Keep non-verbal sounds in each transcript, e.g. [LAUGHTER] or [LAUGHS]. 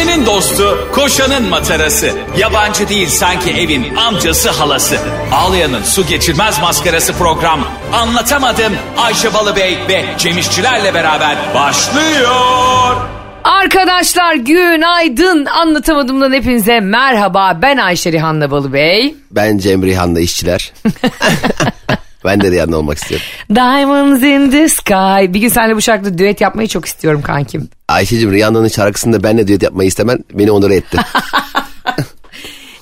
Ayşe'nin dostu, koşanın matarası. Yabancı değil sanki evin amcası halası. Ağlayan'ın su geçirmez maskarası program. Anlatamadım Ayşe Balıbey ve Cemişçilerle beraber başlıyor. Arkadaşlar günaydın anlatamadığımdan hepinize merhaba ben Ayşe Rihanna Balıbey. Ben Cem Rihanna işçiler. [LAUGHS] ben de Rihanna olmak istiyorum. Diamonds in the sky. Bir gün seninle bu şarkıda düet yapmayı çok istiyorum kankim. Ayşe'cim Rihanna'nın şarkısında benle düet yapmayı istemen beni onur etti. [LAUGHS]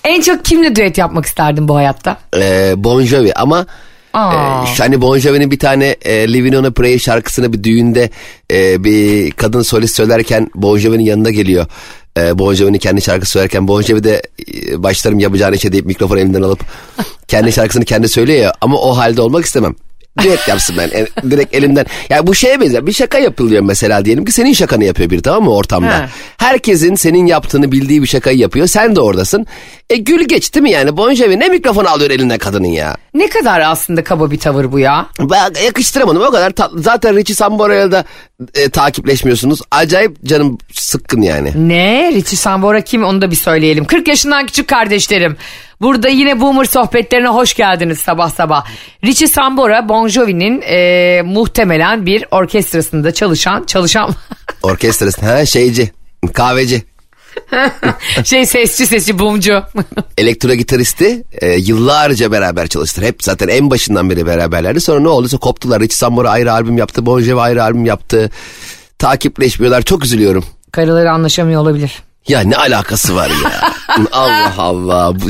En çok kimle düet yapmak isterdin bu hayatta? ee, bon Jovi ama Aa. e, hani Bon Jovi'nin bir tane e, Living on a Prayer şarkısını bir düğünde e, bir kadın solist söylerken Bon Jovi'nin yanına geliyor. E, bon Jovi'nin kendi şarkısı söylerken Bon Jovi de e, başlarım yapacağını işe deyip mikrofonu elinden alıp kendi şarkısını kendi söylüyor ya ama o halde olmak istemem. Düet yapsın ben. E, direkt elimden. Yani bu şeye benzer. Bir şaka yapılıyor mesela diyelim ki senin şakanı yapıyor biri tamam mı ortamda. Ha. Herkesin senin yaptığını bildiği bir şakayı yapıyor. Sen de oradasın. E gül geç değil mi yani? Bon Jovi ne mikrofon alıyor elinden kadının ya? Ne kadar aslında kaba bir tavır bu ya. Ben yakıştıramadım o kadar tatlı. Zaten Richie Sambora'yla da e, takipleşmiyorsunuz. Acayip canım sıkkın yani. Ne? Richie Sambora kim onu da bir söyleyelim. 40 yaşından küçük kardeşlerim. Burada yine Boomer sohbetlerine hoş geldiniz sabah sabah. Richie Sambora Bon Jovi'nin e, muhtemelen bir orkestrasında çalışan, çalışan [LAUGHS] Orkestrası ha şeyci kahveci. [LAUGHS] şey sesçi sesçi bumcu. [LAUGHS] Elektro gitaristi e, yıllarca beraber çalıştır. Hep zaten en başından beri beraberlerdi. Sonra ne olduysa koptular. Richie Sambora ayrı albüm yaptı. Bon Jovi ayrı albüm yaptı. Takipleşmiyorlar. Çok üzülüyorum. Karıları anlaşamıyor olabilir. Ya ne alakası var ya? Allah Allah. Bu,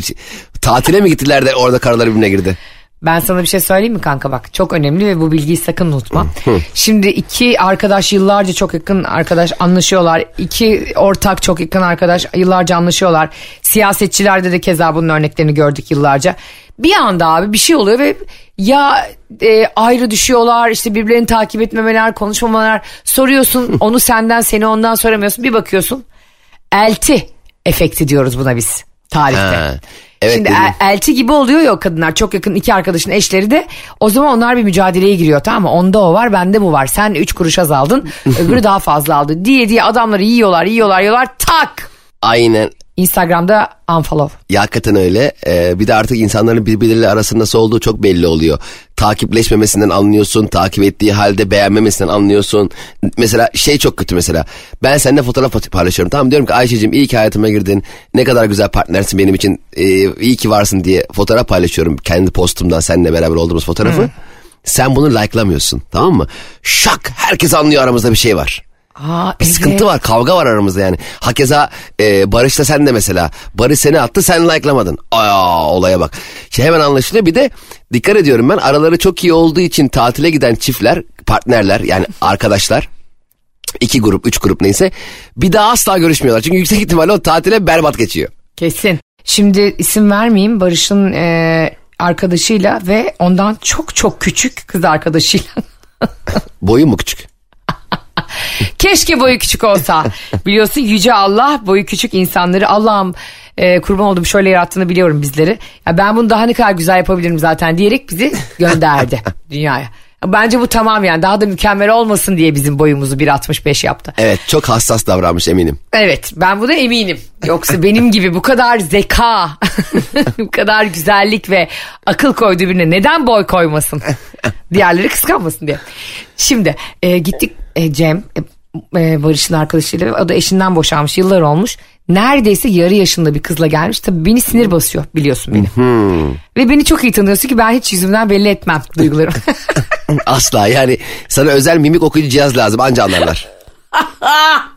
tatile mi gittiler de orada karalar birbirine girdi? Ben sana bir şey söyleyeyim mi kanka bak çok önemli ve bu bilgiyi sakın unutma. Şimdi iki arkadaş yıllarca çok yakın arkadaş anlaşıyorlar. İki ortak çok yakın arkadaş yıllarca anlaşıyorlar. Siyasetçilerde de keza bunun örneklerini gördük yıllarca. Bir anda abi bir şey oluyor ve ya e, ayrı düşüyorlar işte birbirlerini takip etmemeler konuşmamalar soruyorsun onu senden seni ondan soramıyorsun bir bakıyorsun elti efekti diyoruz buna biz tarihte. Ha, evet Şimdi el- elti gibi oluyor ya kadınlar çok yakın iki arkadaşın eşleri de o zaman onlar bir mücadeleye giriyor tamam mı? Onda o var bende bu var sen üç kuruş az aldın [LAUGHS] öbürü daha fazla aldı diye diye adamları yiyorlar yiyorlar yiyorlar tak Aynen. Instagram'da unfollow. Ya hakikaten öyle. Ee, bir de artık insanların birbirleriyle arasında nasıl olduğu çok belli oluyor. Takipleşmemesinden anlıyorsun. Takip ettiği halde beğenmemesinden anlıyorsun. Mesela şey çok kötü mesela. Ben seninle fotoğraf paylaşıyorum. Tamam diyorum ki Ayşe'cim iyi ki hayatıma girdin. Ne kadar güzel partnersin benim için. Ee, iyi ki varsın diye fotoğraf paylaşıyorum. Kendi postumdan seninle beraber olduğumuz fotoğrafı. Sen bunu like'lamıyorsun tamam mı? Şak herkes anlıyor aramızda bir şey var. Aa, Bir sıkıntı var kavga var aramızda yani. Hakeza e, Barış'la sen de mesela. Barış seni attı sen likelamadın. Aa olaya bak. Şey hemen anlaşılıyor bir de dikkat ediyorum ben araları çok iyi olduğu için tatile giden çiftler partnerler yani arkadaşlar. iki grup üç grup neyse bir daha asla görüşmüyorlar. Çünkü yüksek ihtimalle o tatile berbat geçiyor. Kesin. Şimdi isim vermeyeyim Barış'ın e, arkadaşıyla ve ondan çok çok küçük kız arkadaşıyla. [LAUGHS] Boyu mu küçük? Keşke boyu küçük olsa. [LAUGHS] Biliyorsun yüce Allah boyu küçük insanları Allah'ım e, kurban oldum şöyle yarattığını biliyorum bizleri. Ya ben bunu daha ne kadar güzel yapabilirim zaten diyerek bizi [LAUGHS] gönderdi dünyaya. Bence bu tamam yani daha da mükemmel olmasın diye bizim boyumuzu 1.65 yaptı. Evet çok hassas davranmış eminim. Evet ben buna eminim. Yoksa benim [LAUGHS] gibi bu kadar zeka, bu kadar güzellik ve akıl koyduğu birine neden boy koymasın? Diğerleri kıskanmasın diye. Şimdi e, gittik e, Cem, e, e, Barış'ın arkadaşıyla o da eşinden boşanmış yıllar olmuş. Neredeyse yarı yaşında bir kızla gelmiş. Tabii beni sinir basıyor biliyorsun beni. Ve beni çok iyi tanıyorsun ki ben hiç yüzümden belli etmem duygularımı. [LAUGHS] Asla yani sana özel mimik okuyucu cihaz lazım anca anlarlar. [LAUGHS]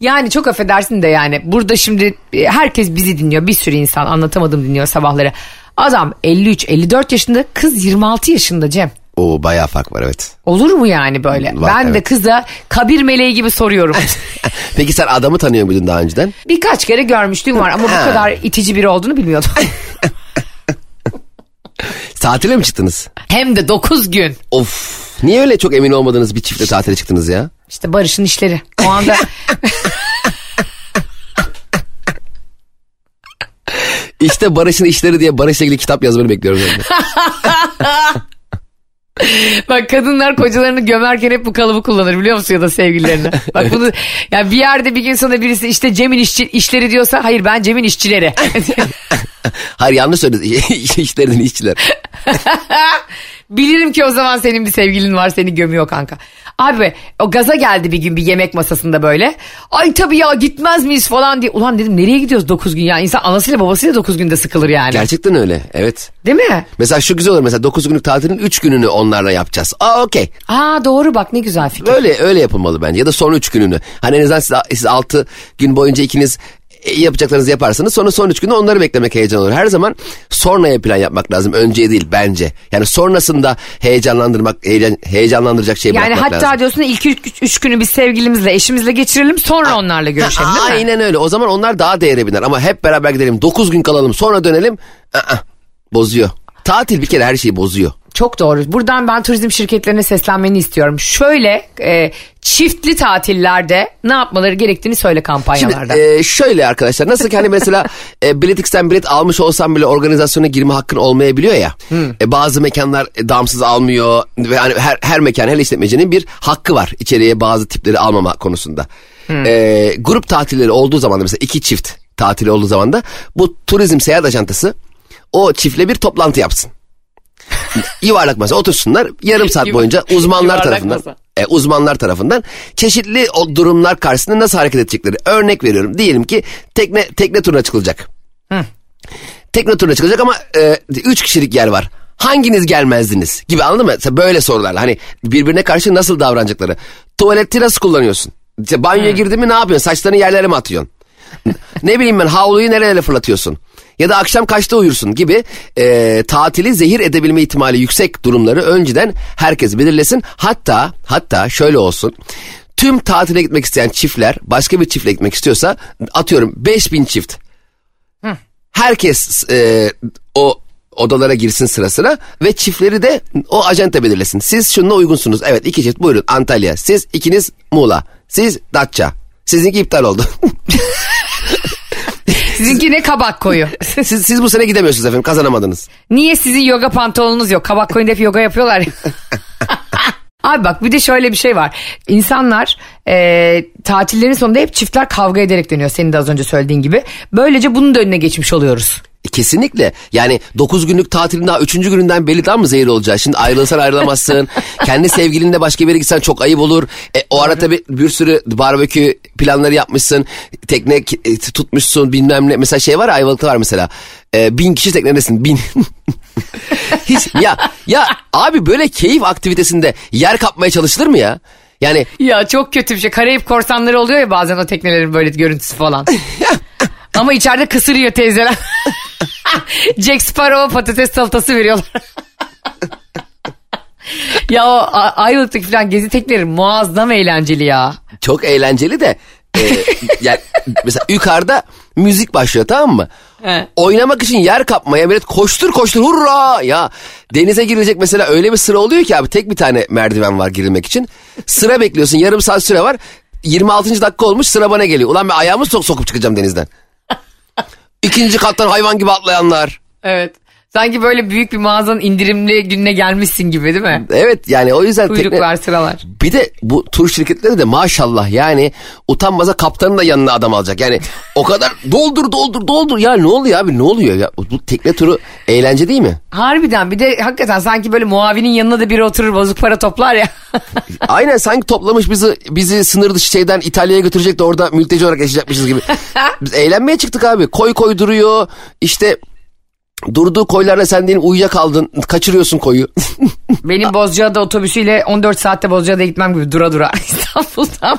Yani çok affedersin de yani burada şimdi e, herkes bizi dinliyor. Bir sürü insan anlatamadım dinliyor sabahları. Adam 53-54 yaşında kız 26 yaşında Cem. Oo bayağı fark var evet. Olur mu yani böyle? Var, ben de evet. kıza kabir meleği gibi soruyorum. [LAUGHS] Peki sen adamı tanıyor muydun daha önceden? Birkaç kere görmüşlüğüm var ama bu kadar itici biri olduğunu bilmiyordum. [LAUGHS] Tatile mi çıktınız? Hem de 9 gün. Of. Niye öyle çok emin olmadığınız bir çiftle tatile çıktınız ya? İşte Barış'ın işleri. O anda [LAUGHS] İşte Barış'ın işleri diye Barış'la ilgili kitap yazmanı bekliyorum. Bak kadınlar kocalarını gömerken hep bu kalıbı kullanır biliyor musun ya da sevgililerine. Bak bunu [LAUGHS] yani bir yerde bir gün sonra birisi işte Cem'in işçi, işleri diyorsa hayır ben Cem'in işçileri. [LAUGHS] Hayır yanlış söyledin. [LAUGHS] İşlerinin işçiler. Bilirim ki o zaman senin bir sevgilin var seni gömüyor kanka. Abi o gaza geldi bir gün bir yemek masasında böyle. Ay tabii ya gitmez miyiz falan diye. Ulan dedim nereye gidiyoruz 9 gün ya? İnsan anasıyla babasıyla 9 günde sıkılır yani. Gerçekten öyle. Evet. Değil mi? Mesela şu güzel olur. Mesela 9 günlük tatilin 3 gününü onlarla yapacağız. Aa okey. Aa doğru bak ne güzel fikir. Öyle öyle yapılmalı bence. Ya da son 3 gününü. Hani en azından siz, siz 6 gün boyunca ikiniz yapacaklarınızı yaparsınız. Sonra son üç günde onları beklemek heyecan olur. Her zaman sonraya plan yapmak lazım. Önceye değil bence. Yani sonrasında heyecanlandırmak, heyecan, heyecanlandıracak şey Yani bırakmak hatta lazım. diyorsun ilk üç, üç günü biz sevgilimizle eşimizle geçirelim sonra onlarla görüşelim değil mi? Aynen öyle. O zaman onlar daha değere biner. Ama hep beraber gidelim. 9 gün kalalım sonra dönelim. Aa, bozuyor. Tatil bir kere her şeyi bozuyor. Çok doğru. Buradan ben turizm şirketlerine seslenmeni istiyorum. Şöyle e, çiftli tatillerde ne yapmaları gerektiğini söyle kampanyalarda. Şimdi e, şöyle arkadaşlar nasıl ki hani mesela [LAUGHS] e, biletix'ten bilet almış olsam bile organizasyona girme hakkın olmayabiliyor ya. E, bazı mekanlar e, damsız almıyor ve hani her, her mekan her işletmecinin bir hakkı var içeriye bazı tipleri almama konusunda. E, grup tatilleri olduğu zaman da mesela iki çift tatili olduğu zaman da bu turizm seyahat ajantası o çiftle bir toplantı yapsın. Yuvarlak masa otursunlar yarım saat boyunca uzmanlar tarafından masa. e, uzmanlar tarafından çeşitli o durumlar karşısında nasıl hareket edecekleri. Örnek veriyorum. Diyelim ki tekne tekne turuna çıkılacak. Tekne turuna çıkılacak ama e, üç kişilik yer var. Hanginiz gelmezdiniz gibi anladın mı? Mesela böyle sorularla hani birbirine karşı nasıl davranacakları. Tuvaleti nasıl kullanıyorsun? İşte banyoya girdin mi ne yapıyorsun? Saçlarını yerlere mi atıyorsun? ne bileyim ben havluyu nerelere fırlatıyorsun? Ya da akşam kaçta uyursun gibi e, tatili zehir edebilme ihtimali yüksek durumları önceden herkes belirlesin. Hatta hatta şöyle olsun. Tüm tatile gitmek isteyen çiftler başka bir çiftle gitmek istiyorsa atıyorum 5000 çift. Herkes e, o odalara girsin sıra sıra ve çiftleri de o ajanta belirlesin. Siz şununla uygunsunuz. Evet iki çift buyurun Antalya. Siz ikiniz Muğla. Siz Datça. Sizinki iptal oldu. [LAUGHS] Sizinki ne kabak koyu. [LAUGHS] siz, siz bu sene gidemiyorsunuz efendim kazanamadınız. Niye sizin yoga pantolonunuz yok? Kabak koyunda hep yoga yapıyorlar ya. [LAUGHS] Abi bak bir de şöyle bir şey var. İnsanlar e, tatillerin sonunda hep çiftler kavga ederek dönüyor. Senin de az önce söylediğin gibi. Böylece bunun da önüne geçmiş oluyoruz. E, Kesinlikle. Yani 9 günlük tatilin daha 3. gününden belli tam mı zehir olacağı? Şimdi ayrılsan ayrılamazsın. [LAUGHS] Kendi sevgilinle başka bir yere gitsen çok ayıp olur. E, o ara tabii bir sürü barbekü planları yapmışsın. Tekne e, tutmuşsun bilmem ne. Mesela şey var ya Ayvalık'ta var mesela. E, bin kişi teknedesin bin. [LAUGHS] Hiç ya ya abi böyle keyif aktivitesinde yer kapmaya çalışılır mı ya? Yani Ya çok kötü bir şey. Karayip korsanları oluyor ya bazen o teknelerin böyle görüntüsü falan. [LAUGHS] Ama içeride kısırıyor teyzeler. [LAUGHS] Jack Sparrow patates salatası veriyorlar. [LAUGHS] ya o Ayvalık'taki falan gezi tekneleri muazzam eğlenceli ya. çok eğlenceli de e, [LAUGHS] yani mesela yukarıda müzik başlıyor tamam mı? He. Oynamak için yer kapmaya millet koştur koştur hurra ya denize girilecek mesela öyle bir sıra oluyor ki abi tek bir tane merdiven var girilmek için sıra bekliyorsun yarım saat süre var 26. dakika olmuş sıra bana geliyor ulan ben ayağımı sok sokup çıkacağım denizden İkinci kattan hayvan gibi atlayanlar Evet. Sanki böyle büyük bir mağazanın indirimli gününe gelmişsin gibi değil mi? evet yani o yüzden tekne- Kuyruklar sıralar. Bir de bu tur şirketleri de maşallah yani utanmaza kaptanın da yanına adam alacak. Yani o kadar doldur doldur doldur ya ne oluyor abi ne oluyor ya bu tekne turu eğlence değil mi? Harbiden bir de hakikaten sanki böyle muavinin yanına da biri oturur bozuk para toplar ya. [LAUGHS] Aynen sanki toplamış bizi bizi sınır dışı şeyden İtalya'ya götürecek de orada mülteci olarak yaşayacakmışız gibi. [LAUGHS] Biz eğlenmeye çıktık abi koy koy duruyor işte durduğu koylarla sen diyelim uyuyakaldın kaçırıyorsun koyu. [LAUGHS] Benim Bozcaada otobüsüyle 14 saatte Bozcaada'ya gitmem gibi dura dura [LAUGHS] İstanbul'dan.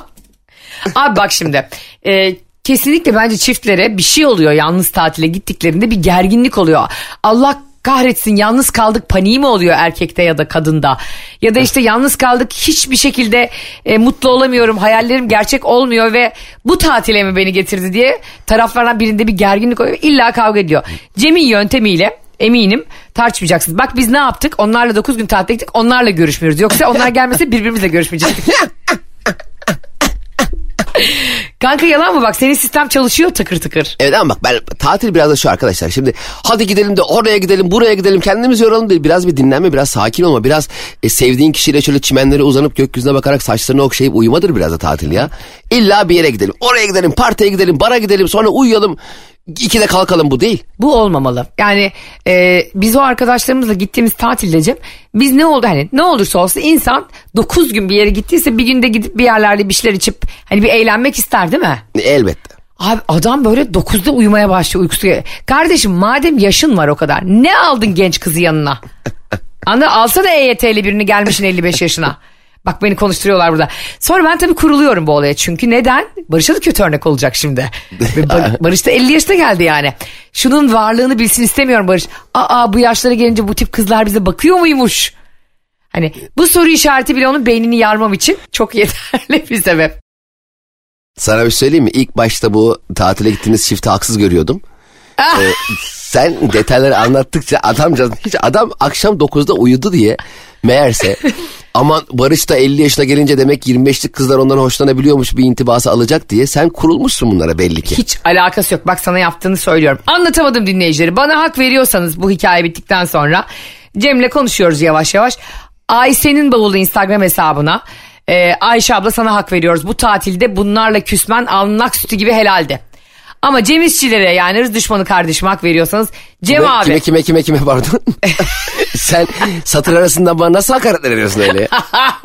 Abi bak şimdi e, kesinlikle bence çiftlere bir şey oluyor yalnız tatile gittiklerinde bir gerginlik oluyor. Allah kahretsin yalnız kaldık paniği mi oluyor erkekte ya da kadında? Ya da işte yalnız kaldık hiçbir şekilde e, mutlu olamıyorum hayallerim gerçek olmuyor ve bu tatile mi beni getirdi diye taraflardan birinde bir gerginlik oluyor illa kavga ediyor. Cem'in yöntemiyle eminim tartışmayacaksınız. Bak biz ne yaptık? Onlarla 9 gün tatile gittik. Onlarla görüşmüyoruz. Yoksa onlar gelmese birbirimizle görüşmeyecektik. [LAUGHS] Kanka yalan mı bak senin sistem çalışıyor tıkır tıkır. Evet ama bak ben tatil biraz da şu arkadaşlar. Şimdi hadi gidelim de oraya gidelim buraya gidelim kendimizi yoralım değil. Biraz bir dinlenme biraz sakin olma. Biraz e, sevdiğin kişiyle şöyle çimenlere uzanıp gökyüzüne bakarak saçlarını okşayıp uyumadır biraz da tatil ya. İlla bir yere gidelim. Oraya gidelim partiye gidelim bara gidelim sonra uyuyalım. İkide kalkalım bu değil. Bu olmamalı. Yani e, biz o arkadaşlarımızla gittiğimiz tatilde Cem biz ne oldu hani ne olursa olsun insan 9 gün bir yere gittiyse bir günde gidip bir yerlerde bir şeyler içip hani bir eğlenmek ister değil mi? Elbette. Abi adam böyle 9'da uyumaya başlıyor uykusu. Kardeşim madem yaşın var o kadar ne aldın genç kızı yanına? [LAUGHS] Anladın alsana EYT'li birini gelmişin 55 yaşına. Bak beni konuşturuyorlar burada. Sonra ben tabii kuruluyorum bu olaya. Çünkü neden? Barış'a da kötü örnek olacak şimdi. [LAUGHS] Bar- Barış da 50 yaşına geldi yani. Şunun varlığını bilsin istemiyorum Barış. Aa bu yaşlara gelince bu tip kızlar bize bakıyor muymuş? Hani bu soru işareti bile onun beynini yarmam için çok [LAUGHS] yeterli bir sebep. Sana bir şey söyleyeyim mi? İlk başta bu tatile gittiğiniz çifti haksız görüyordum. [LAUGHS] Ee, sen detayları anlattıkça adamcağız hiç adam akşam 9'da uyudu diye meğerse [LAUGHS] aman Barış da 50 yaşına gelince demek 25'lik kızlar ondan hoşlanabiliyormuş bir intibası alacak diye sen kurulmuşsun bunlara belli ki. Hiç alakası yok. Bak sana yaptığını söylüyorum. Anlatamadım dinleyicileri. Bana hak veriyorsanız bu hikaye bittikten sonra Cem'le konuşuyoruz yavaş yavaş. Ayşe'nin bavulu Instagram hesabına. Ee, Ayşe abla sana hak veriyoruz. Bu tatilde bunlarla küsmen alnak sütü gibi helaldi. Ama Cem İşçilere yani ırz düşmanı kardeşime hak veriyorsanız Cem Kime, abi. kime kime kime kime pardon. [LAUGHS] sen satır arasından bana nasıl hakaretler ediyorsun öyle?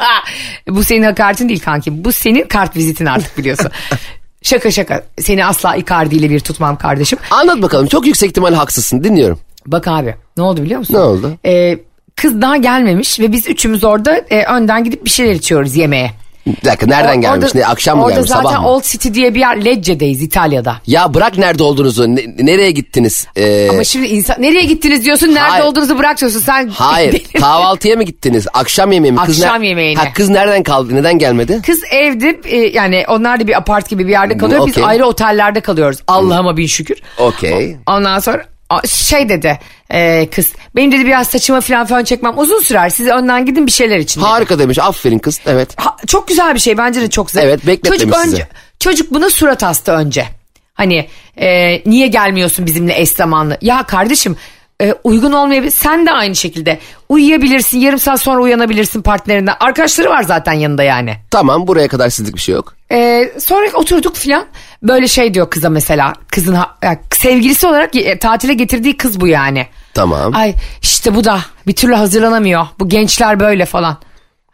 [LAUGHS] bu senin hakaretin değil kanki. Bu senin kart vizitin artık biliyorsun. [LAUGHS] şaka şaka. Seni asla Icardi ile bir tutmam kardeşim. Anlat bakalım çok yüksek ihtimal haksızsın dinliyorum. Bak abi ne oldu biliyor musun? Ne oldu? Ee, kız daha gelmemiş ve biz üçümüz orada e, önden gidip bir şeyler içiyoruz yemeğe. Bir dakika nereden O- gelmiş? orada- ne, akşam mı orada gelmiş zaten sabah mı? Old City diye bir yer Lecce'deyiz İtalya'da. Ya bırak nerede olduğunuzu. ne- nereye gittiniz? Ee, Ama şimdi insan nereye gittiniz diyorsun nerede Hayır. olduğunuzu bırak diyorsun sen. Hayır [LAUGHS] kahvaltıya mı gittiniz? Akşam yemeği mi? Kız Akşam yemeğine. Ha, kız nereden kaldı? Neden gelmedi? Kız evde e, yani onlar da bir apart gibi bir yerde kalıyor. Biz okey. ayrı otellerde kalıyoruz. Allah'ıma bin şükür. Okey. Ondan sonra şey dedi e, kız benim dedi biraz saçıma falan fön çekmem uzun sürer. Siz önden gidin bir şeyler için. dedi. Harika demiş. Aferin kız. Evet. Ha, çok güzel bir şey bence de çok güzel. Evet, bekletmemiş çocuk sizi. önce, Çocuk buna surat astı önce. Hani e, niye gelmiyorsun bizimle eş zamanlı? Ya kardeşim e, uygun olmayabilir. Sen de aynı şekilde uyuyabilirsin. Yarım saat sonra uyanabilirsin partnerinden. Arkadaşları var zaten yanında yani. Tamam buraya kadar sizlik bir şey yok. E, sonra oturduk filan. Böyle şey diyor kıza mesela. Kızın ha- ya, sevgilisi olarak e, tatile getirdiği kız bu yani. Tamam. Ay işte bu da bir türlü hazırlanamıyor. Bu gençler böyle falan.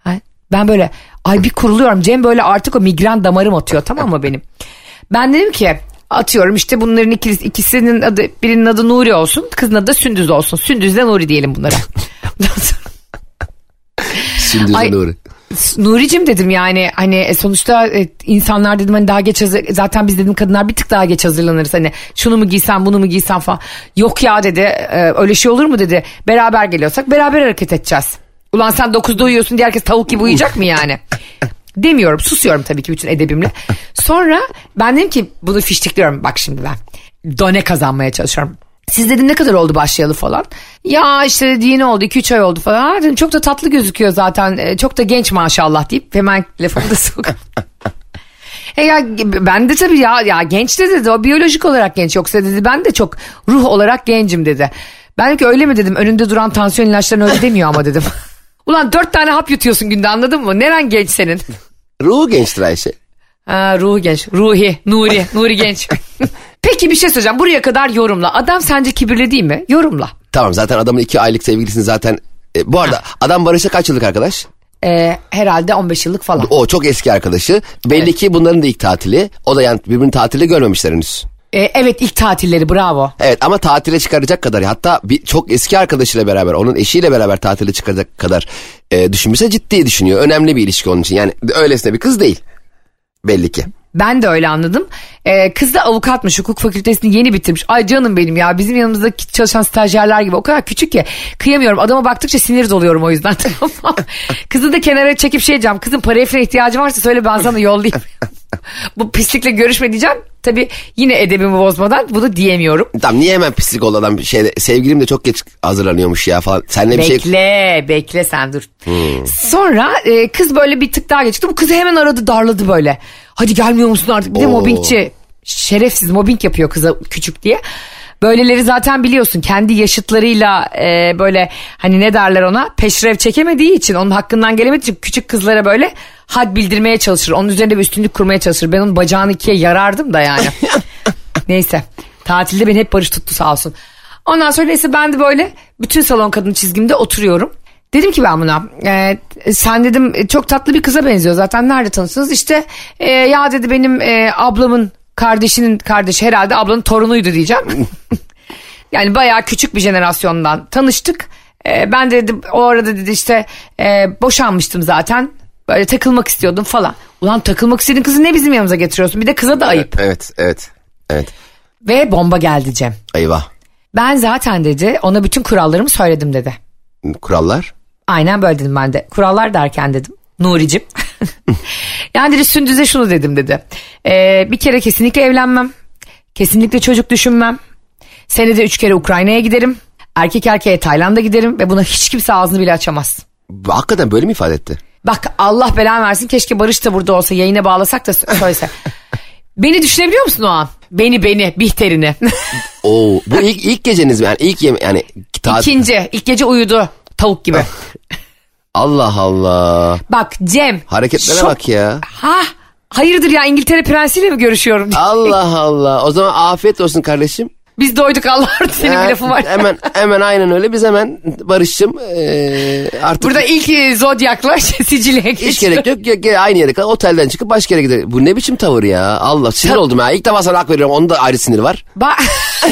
Ay, ben böyle ay bir kuruluyorum. Cem böyle artık o migren damarım atıyor tamam mı benim? Ben dedim ki atıyorum işte bunların ikisi, ikisinin adı birinin adı Nuri olsun. Kızın adı da Sündüz olsun. Sündüzle Nuri diyelim bunlara. [LAUGHS] Sündüz'e Ay- Nuri. Nuri'cim dedim yani hani e, sonuçta e, insanlar dedim hani daha geç hazır zaten biz dedim kadınlar bir tık daha geç hazırlanırız hani şunu mu giysem bunu mu giysem falan. Yok ya dedi e, öyle şey olur mu dedi beraber geliyorsak beraber hareket edeceğiz. Ulan sen 9'da uyuyorsun diye herkes tavuk gibi uyuyacak mı yani? Demiyorum susuyorum tabii ki bütün edebimle. [LAUGHS] Sonra ben dedim ki bunu fiştikliyorum bak şimdi ben. Done kazanmaya çalışıyorum. Siz dedim ne kadar oldu başlayalı falan. Ya işte dedi yeni oldu 2-3 ay oldu falan. Ha, dedim çok da tatlı gözüküyor zaten. e, Çok da genç maşallah deyip hemen lafımı da sok. [LAUGHS] E ya ben de tabii ya ya genç de dedi o biyolojik olarak genç yoksa dedi ben de çok ruh olarak gencim dedi. Ben dedim ki öyle mi dedim önünde duran tansiyon ilaçlarını öyle demiyor ama dedim. [LAUGHS] Ulan dört tane hap yutuyorsun günde anladın mı? Neren genç senin? [LAUGHS] Ruhu gençtir Ayşe. Ha, ruhu genç. Ruhi. Nuri. [LAUGHS] Nuri genç. [LAUGHS] Peki bir şey söyleyeceğim. Buraya kadar yorumla. Adam sence kibirli değil mi? Yorumla. Tamam zaten adamın iki aylık sevgilisini zaten... E, bu arada adam Barış'a kaç yıllık arkadaş? Ee, herhalde 15 yıllık falan. O çok eski arkadaşı. Belli ki bunların da ilk tatili. O da yani birbirini tatilde görmemişler henüz. Ee, evet ilk tatilleri bravo. Evet ama tatile çıkaracak kadar hatta bir çok eski arkadaşıyla beraber onun eşiyle beraber tatile çıkaracak kadar e, düşünmüşse ciddi düşünüyor. Önemli bir ilişki onun için yani öylesine bir kız değil belli ki. Ben de öyle anladım. Ee, kız da avukatmış. Hukuk fakültesini yeni bitirmiş. Ay canım benim ya. Bizim yanımızda çalışan stajyerler gibi. O kadar küçük ki. Kıyamıyorum. Adama baktıkça sinir doluyorum o yüzden. [LAUGHS] Kızı da kenara çekip şey diyeceğim. Kızın paraya falan ihtiyacı varsa söyle ben sana yollayayım. [LAUGHS] [LAUGHS] bu pislikle görüşme diyeceğim. Tabii yine edebimi bozmadan bunu diyemiyorum. Tamam niye hemen pislik oldu adam şeyde sevgilim de çok geç hazırlanıyormuş ya falan. Seninle bir şey Bekle, bekle sen dur. Sonra e, kız böyle bir tık daha geçti. Bu kızı hemen aradı, darladı böyle. Hadi gelmiyor musun artık? Bir de Oo. mobbingçi, şerefsiz mobbing yapıyor kıza küçük diye. Böyleleri zaten biliyorsun kendi yaşıtlarıyla e, böyle hani ne derler ona peşrev çekemediği için onun hakkından gelemediği için küçük kızlara böyle had bildirmeye çalışır. Onun üzerinde bir üstünlük kurmaya çalışır. Ben onun bacağını ikiye yarardım da yani. [LAUGHS] Neyse tatilde beni hep Barış tuttu sağ olsun. Ondan sonra neyse ben de böyle bütün salon kadın çizgimde oturuyorum. Dedim ki ben buna e, sen dedim çok tatlı bir kıza benziyor zaten nerede tanıştınız işte e, ya dedi benim e, ablamın kardeşinin kardeşi herhalde ablanın torunuydu diyeceğim. [LAUGHS] yani bayağı küçük bir jenerasyondan tanıştık. E, ben de dedim o arada dedi işte e, boşanmıştım zaten böyle takılmak istiyordum falan. Ulan takılmak istediğin kızı ne bizim yanımıza getiriyorsun bir de kıza da ayıp. Evet evet evet. Ve bomba geldi Cem. Eyvah. Ben zaten dedi ona bütün kurallarımı söyledim dedi. Kurallar. Aynen böyle dedim ben de. Kurallar derken dedim. Nuri'cim. [LAUGHS] yani dedi Sündüz'e şunu dedim dedi. Ee, bir kere kesinlikle evlenmem. Kesinlikle çocuk düşünmem. Senede üç kere Ukrayna'ya giderim. Erkek erkeğe Tayland'a giderim ve buna hiç kimse ağzını bile açamaz. Hakikaten böyle mi ifade etti? Bak Allah belanı versin keşke Barış da burada olsa yayına bağlasak da söylese. [LAUGHS] beni düşünebiliyor musun o an? Beni beni Bihter'ini. Oo, bu ilk ilk geceniz mi? Yani ilk yeme yani ta- İkinci ilk gece uyudu tavuk gibi. Allah Allah. Bak Cem. Hareketlere şok- bak ya. Ha hayırdır ya İngiltere prensiyle mi görüşüyorum? Allah Allah. O zaman afiyet olsun kardeşim. Biz doyduk Allah [LAUGHS] senin bir lafın var. Hemen hemen aynen öyle. Biz hemen Barış'cığım eee, artık Burada ilk e, zodyakla [LAUGHS] Sicilya'ya hiç geçiyor. gerek yok. Ge- ge- Aynı yere kal. Otelden çıkıp başka yere gidelim. Bu ne biçim tavır ya? Allah sinir oldum ya. İlk defa sana hak veriyorum. Onun da ayrı siniri var. Ba- [LAUGHS]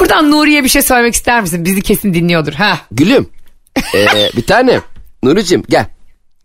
Buradan Nuriye bir şey söylemek ister misin? Bizi kesin dinliyordur. Ha. Gülüm. Ee, bir tane. Nuri'cim gel.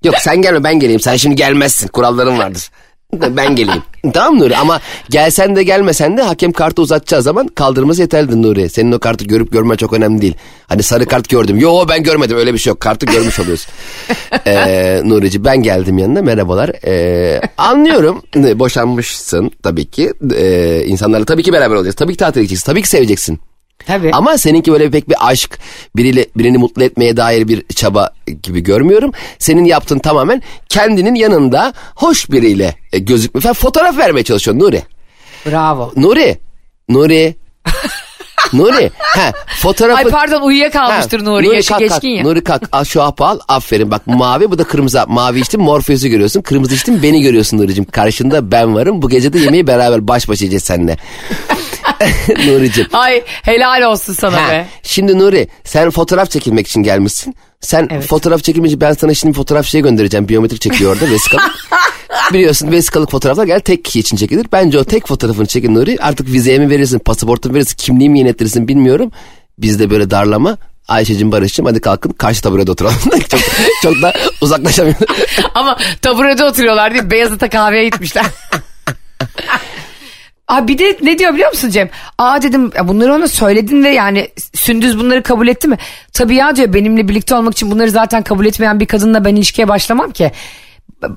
Yok sen gelme ben geleyim. Sen şimdi gelmezsin. Kuralların vardır. Ben geleyim. tamam Nuri ama gelsen de gelmesen de hakem kartı uzatacağı zaman kaldırması yeterlidir Nuri. Senin o kartı görüp görmen çok önemli değil. Hani sarı kart gördüm. Yo ben görmedim öyle bir şey yok. Kartı görmüş oluyorsun. [LAUGHS] ee, Nuri'ci ben geldim yanına merhabalar. Ee, anlıyorum boşanmışsın tabii ki. Ee, insanlarla tabii ki beraber olacaksın. Tabii ki tatile gideceksin. Tabii ki seveceksin. Tabii. Ama seninki böyle pek bir aşk, biriyle birini mutlu etmeye dair bir çaba gibi görmüyorum. Senin yaptığın tamamen kendinin yanında hoş biriyle e, gözükme fotoğraf vermeye çalışıyorsun Nuri. Bravo. Nuri, Nuri, [LAUGHS] Nuri. Ha, fotoğrafı... Ay pardon uyuyakalmıştır Ha, Nuri. Yaşı kalk, geçkin kalk. ya. Nuri kalk al şu hapı al aferin bak mavi bu da kırmızı mavi içtim Morpheus'u görüyorsun kırmızı içtim beni görüyorsun Nuri'cim karşında ben varım bu gece de yemeği beraber baş başa yiyeceğiz seninle [LAUGHS] Nuri'cim Ay helal olsun sana Ha, be. Şimdi Nuri sen fotoğraf çekilmek için gelmişsin. Sen Evet. fotoğraf çekilmeci ben sana şimdi fotoğraf şey göndereceğim. Biyometrik çekiyor orada vesikalık. [LAUGHS] Biliyorsun vesikalık fotoğraflar gel tek kişi için çekilir. Bence o tek fotoğrafını çekin Nuri. Artık vizeye mi verirsin, pasaportunu verirsin, kimliği mi yenettirirsin bilmiyorum. Bizde böyle darlama. Ayşe'cim Barış'cım hadi kalkın karşı taburede oturalım. [LAUGHS] çok, çok da uzaklaşamıyorum. Ama taburede oturuyorlar değil? Beyazıt'a kahveye gitmişler. Aa bir de ne diyor biliyor musun Cem? Aa dedim bunları ona söyledin ve yani Sündüz bunları kabul etti mi? Tabii ya diyor benimle birlikte olmak için bunları zaten kabul etmeyen bir kadınla ben ilişkiye başlamam ki.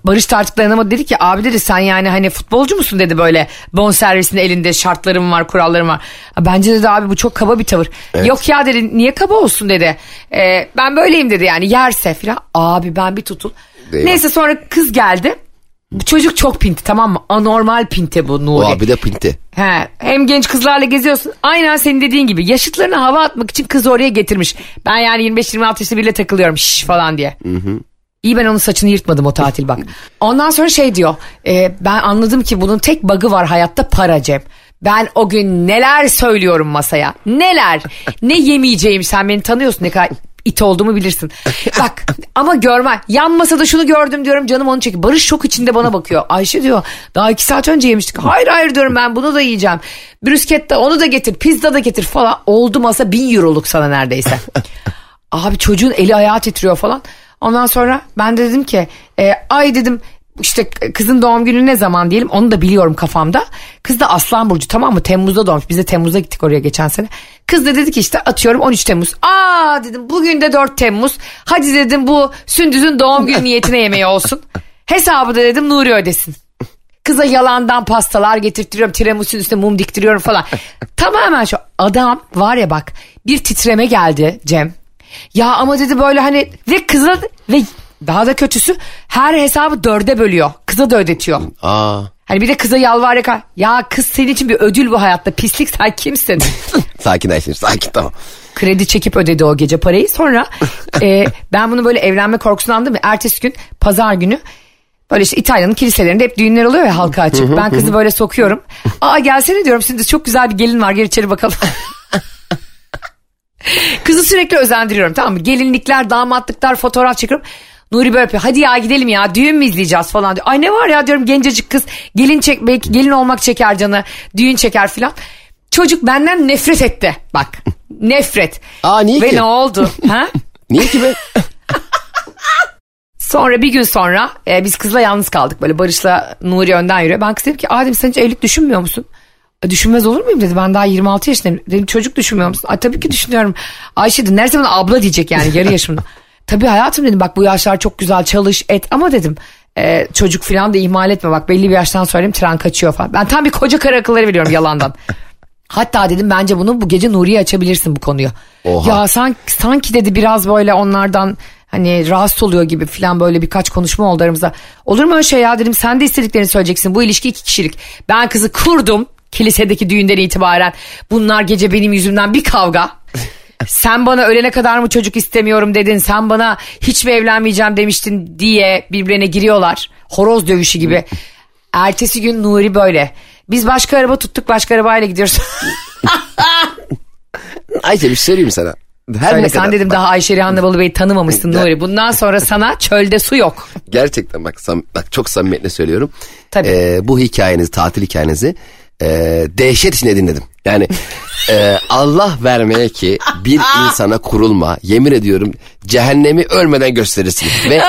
Barış da artık dayanamadı dedi ki abi dedi sen yani hani futbolcu musun dedi böyle bon servisinde elinde şartlarım var kurallarım var. "Ha, Bence dedi abi bu çok kaba bir tavır. Yok ya dedi niye kaba olsun dedi. "Ee, ben böyleyim dedi yani yerse filan. Abi ben bir tutul. Eyvah. Neyse sonra kız geldi. Bu çocuk çok pinti tamam mı? Anormal pinti bu Nuri. o abi de pinti. He, hem genç kızlarla geziyorsun. Aynen senin dediğin gibi. Yaşıtlarına hava atmak için kızı oraya getirmiş. Ben yani 25-26 yaşında biriyle takılıyorum şş falan diye. İyi ben onun saçını yırtmadım o tatil bak. Ondan sonra şey diyor. e, ben anladım ki bunun tek bug'ı var hayatta para Cem. Ben o gün neler söylüyorum masaya. Neler. Ne yemeyeceğim sen beni tanıyorsun ne kadar it olduğumu bilirsin. [LAUGHS] Bak ama görme. Yan masada şunu gördüm diyorum canım onu çekiyor. Barış şok içinde bana bakıyor. Ayşe diyor daha iki saat önce yemiştik. Hayır hayır diyorum ben bunu da yiyeceğim. Brüskette onu da getir pizza da getir falan. Oldu masa bin euroluk sana neredeyse. [LAUGHS] Abi çocuğun eli ayağı titriyor falan. Ondan sonra ben de dedim ki e, ay dedim işte kızın doğum günü ne zaman diyelim onu da biliyorum kafamda. Kız da Aslan Burcu tamam mı Temmuz'da doğmuş. Biz de Temmuz'da gittik oraya geçen sene. Kız da dedi ki işte atıyorum 13 Temmuz. Aa dedim bugün de 4 Temmuz. Hadi dedim bu Sündüz'ün doğum günü niyetine yemeği olsun. Hesabı da dedim Nuri ödesin. Kıza yalandan pastalar getirtiyorum. Tiramisu'nun üstüne mum diktiriyorum falan. Tamamen şu adam var ya bak bir titreme geldi Cem. Ya ama dedi böyle hani ve kıza ve daha da kötüsü her hesabı dörde bölüyor. Kıza da ödetiyor. Aa. Hani bir de kıza yalvar yakar. Ya kız senin için bir ödül bu hayatta. Pislik sen kimsin? [LAUGHS] Sakin Ayşe sakin tamam. Kredi çekip ödedi o gece parayı. Sonra e, ben bunu böyle evlenme korkusundan aldım. Ertesi gün pazar günü böyle işte İtalya'nın kiliselerinde hep düğünler oluyor ya halka açık. Ben kızı böyle sokuyorum. Aa gelsene diyorum şimdi çok güzel bir gelin var gel içeri bakalım. [LAUGHS] Kızı sürekli özendiriyorum tamam mı? Gelinlikler, damatlıklar, fotoğraf çekiyorum. Nuri böyle yapıyor. Hadi ya gidelim ya düğün mü izleyeceğiz falan diyor. Ay ne var ya diyorum gencecik kız. Gelin çek belki gelin olmak çeker canı. Düğün çeker filan. Çocuk benden nefret etti. Bak [LAUGHS] nefret. Aa, niye Ve ki? ne oldu? ha? [LAUGHS] Niye ki be? [LAUGHS] Sonra bir gün sonra e, biz kızla yalnız kaldık. Böyle Barış'la Nuri önden yürüyor. Ben kız dedim ki Adem sen hiç evlilik düşünmüyor musun? "E, Düşünmez olur muyum dedi. Ben daha 26 yaşındayım. Dedim çocuk düşünmüyor musun? Ay tabii ki düşünüyorum. Ayşe de neredeyse bana abla diyecek yani yarı yaşımda. Tabii hayatım dedim bak bu yaşlar çok güzel çalış et ama dedim e, çocuk falan da ihmal etme bak belli bir yaştan sonra tren kaçıyor falan. Ben tam bir koca karı akılları veriyorum yalandan. [LAUGHS] Hatta dedim bence bunu bu gece Nuri'ye açabilirsin bu konuyu. Oha. Ya sanki, sanki dedi biraz böyle onlardan hani rahatsız oluyor gibi falan böyle birkaç konuşma oldu aramızda. Olur mu öyle şey ya dedim sen de istediklerini söyleyeceksin. Bu ilişki iki kişilik. Ben kızı kurdum kilisedeki düğünden itibaren. Bunlar gece benim yüzümden bir kavga. Sen bana ölene kadar mı çocuk istemiyorum dedin. Sen bana hiç mi evlenmeyeceğim demiştin diye birbirine giriyorlar. Horoz dövüşü gibi. Ertesi gün Nuri böyle. Biz başka araba tuttuk başka arabayla gidiyoruz. [LAUGHS] Ayşe bir şey söyleyeyim sana. Her Söyle ne sen kadar, dedim bak, daha Ayşe Rihanna Balıbey'i tanımamışsın Nuri. Bundan sonra sana çölde su yok. [LAUGHS] Gerçekten bak, sam, bak çok samimiyetle söylüyorum. Tabii. Ee, bu hikayenizi, tatil hikayenizi e, dehşet içinde dinledim. Yani [LAUGHS] e, Allah vermeye ki bir insana kurulma yemin ediyorum cehennemi ölmeden gösterirsin. Ve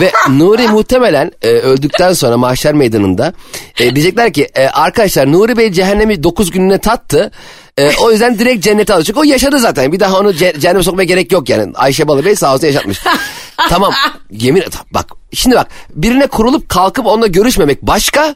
ve Nuri muhtemelen e, öldükten sonra mahşer meydanında e, diyecekler ki e, arkadaşlar Nuri Bey cehennemi 9 gününe tattı. E, o yüzden direkt cennete alacak. O yaşadı zaten. Bir daha onu ce- cehenneme sokmaya gerek yok yani. Ayşe Balıbey sağ olsun yaşatmış. tamam yemin et bak şimdi bak birine kurulup kalkıp onunla görüşmemek başka.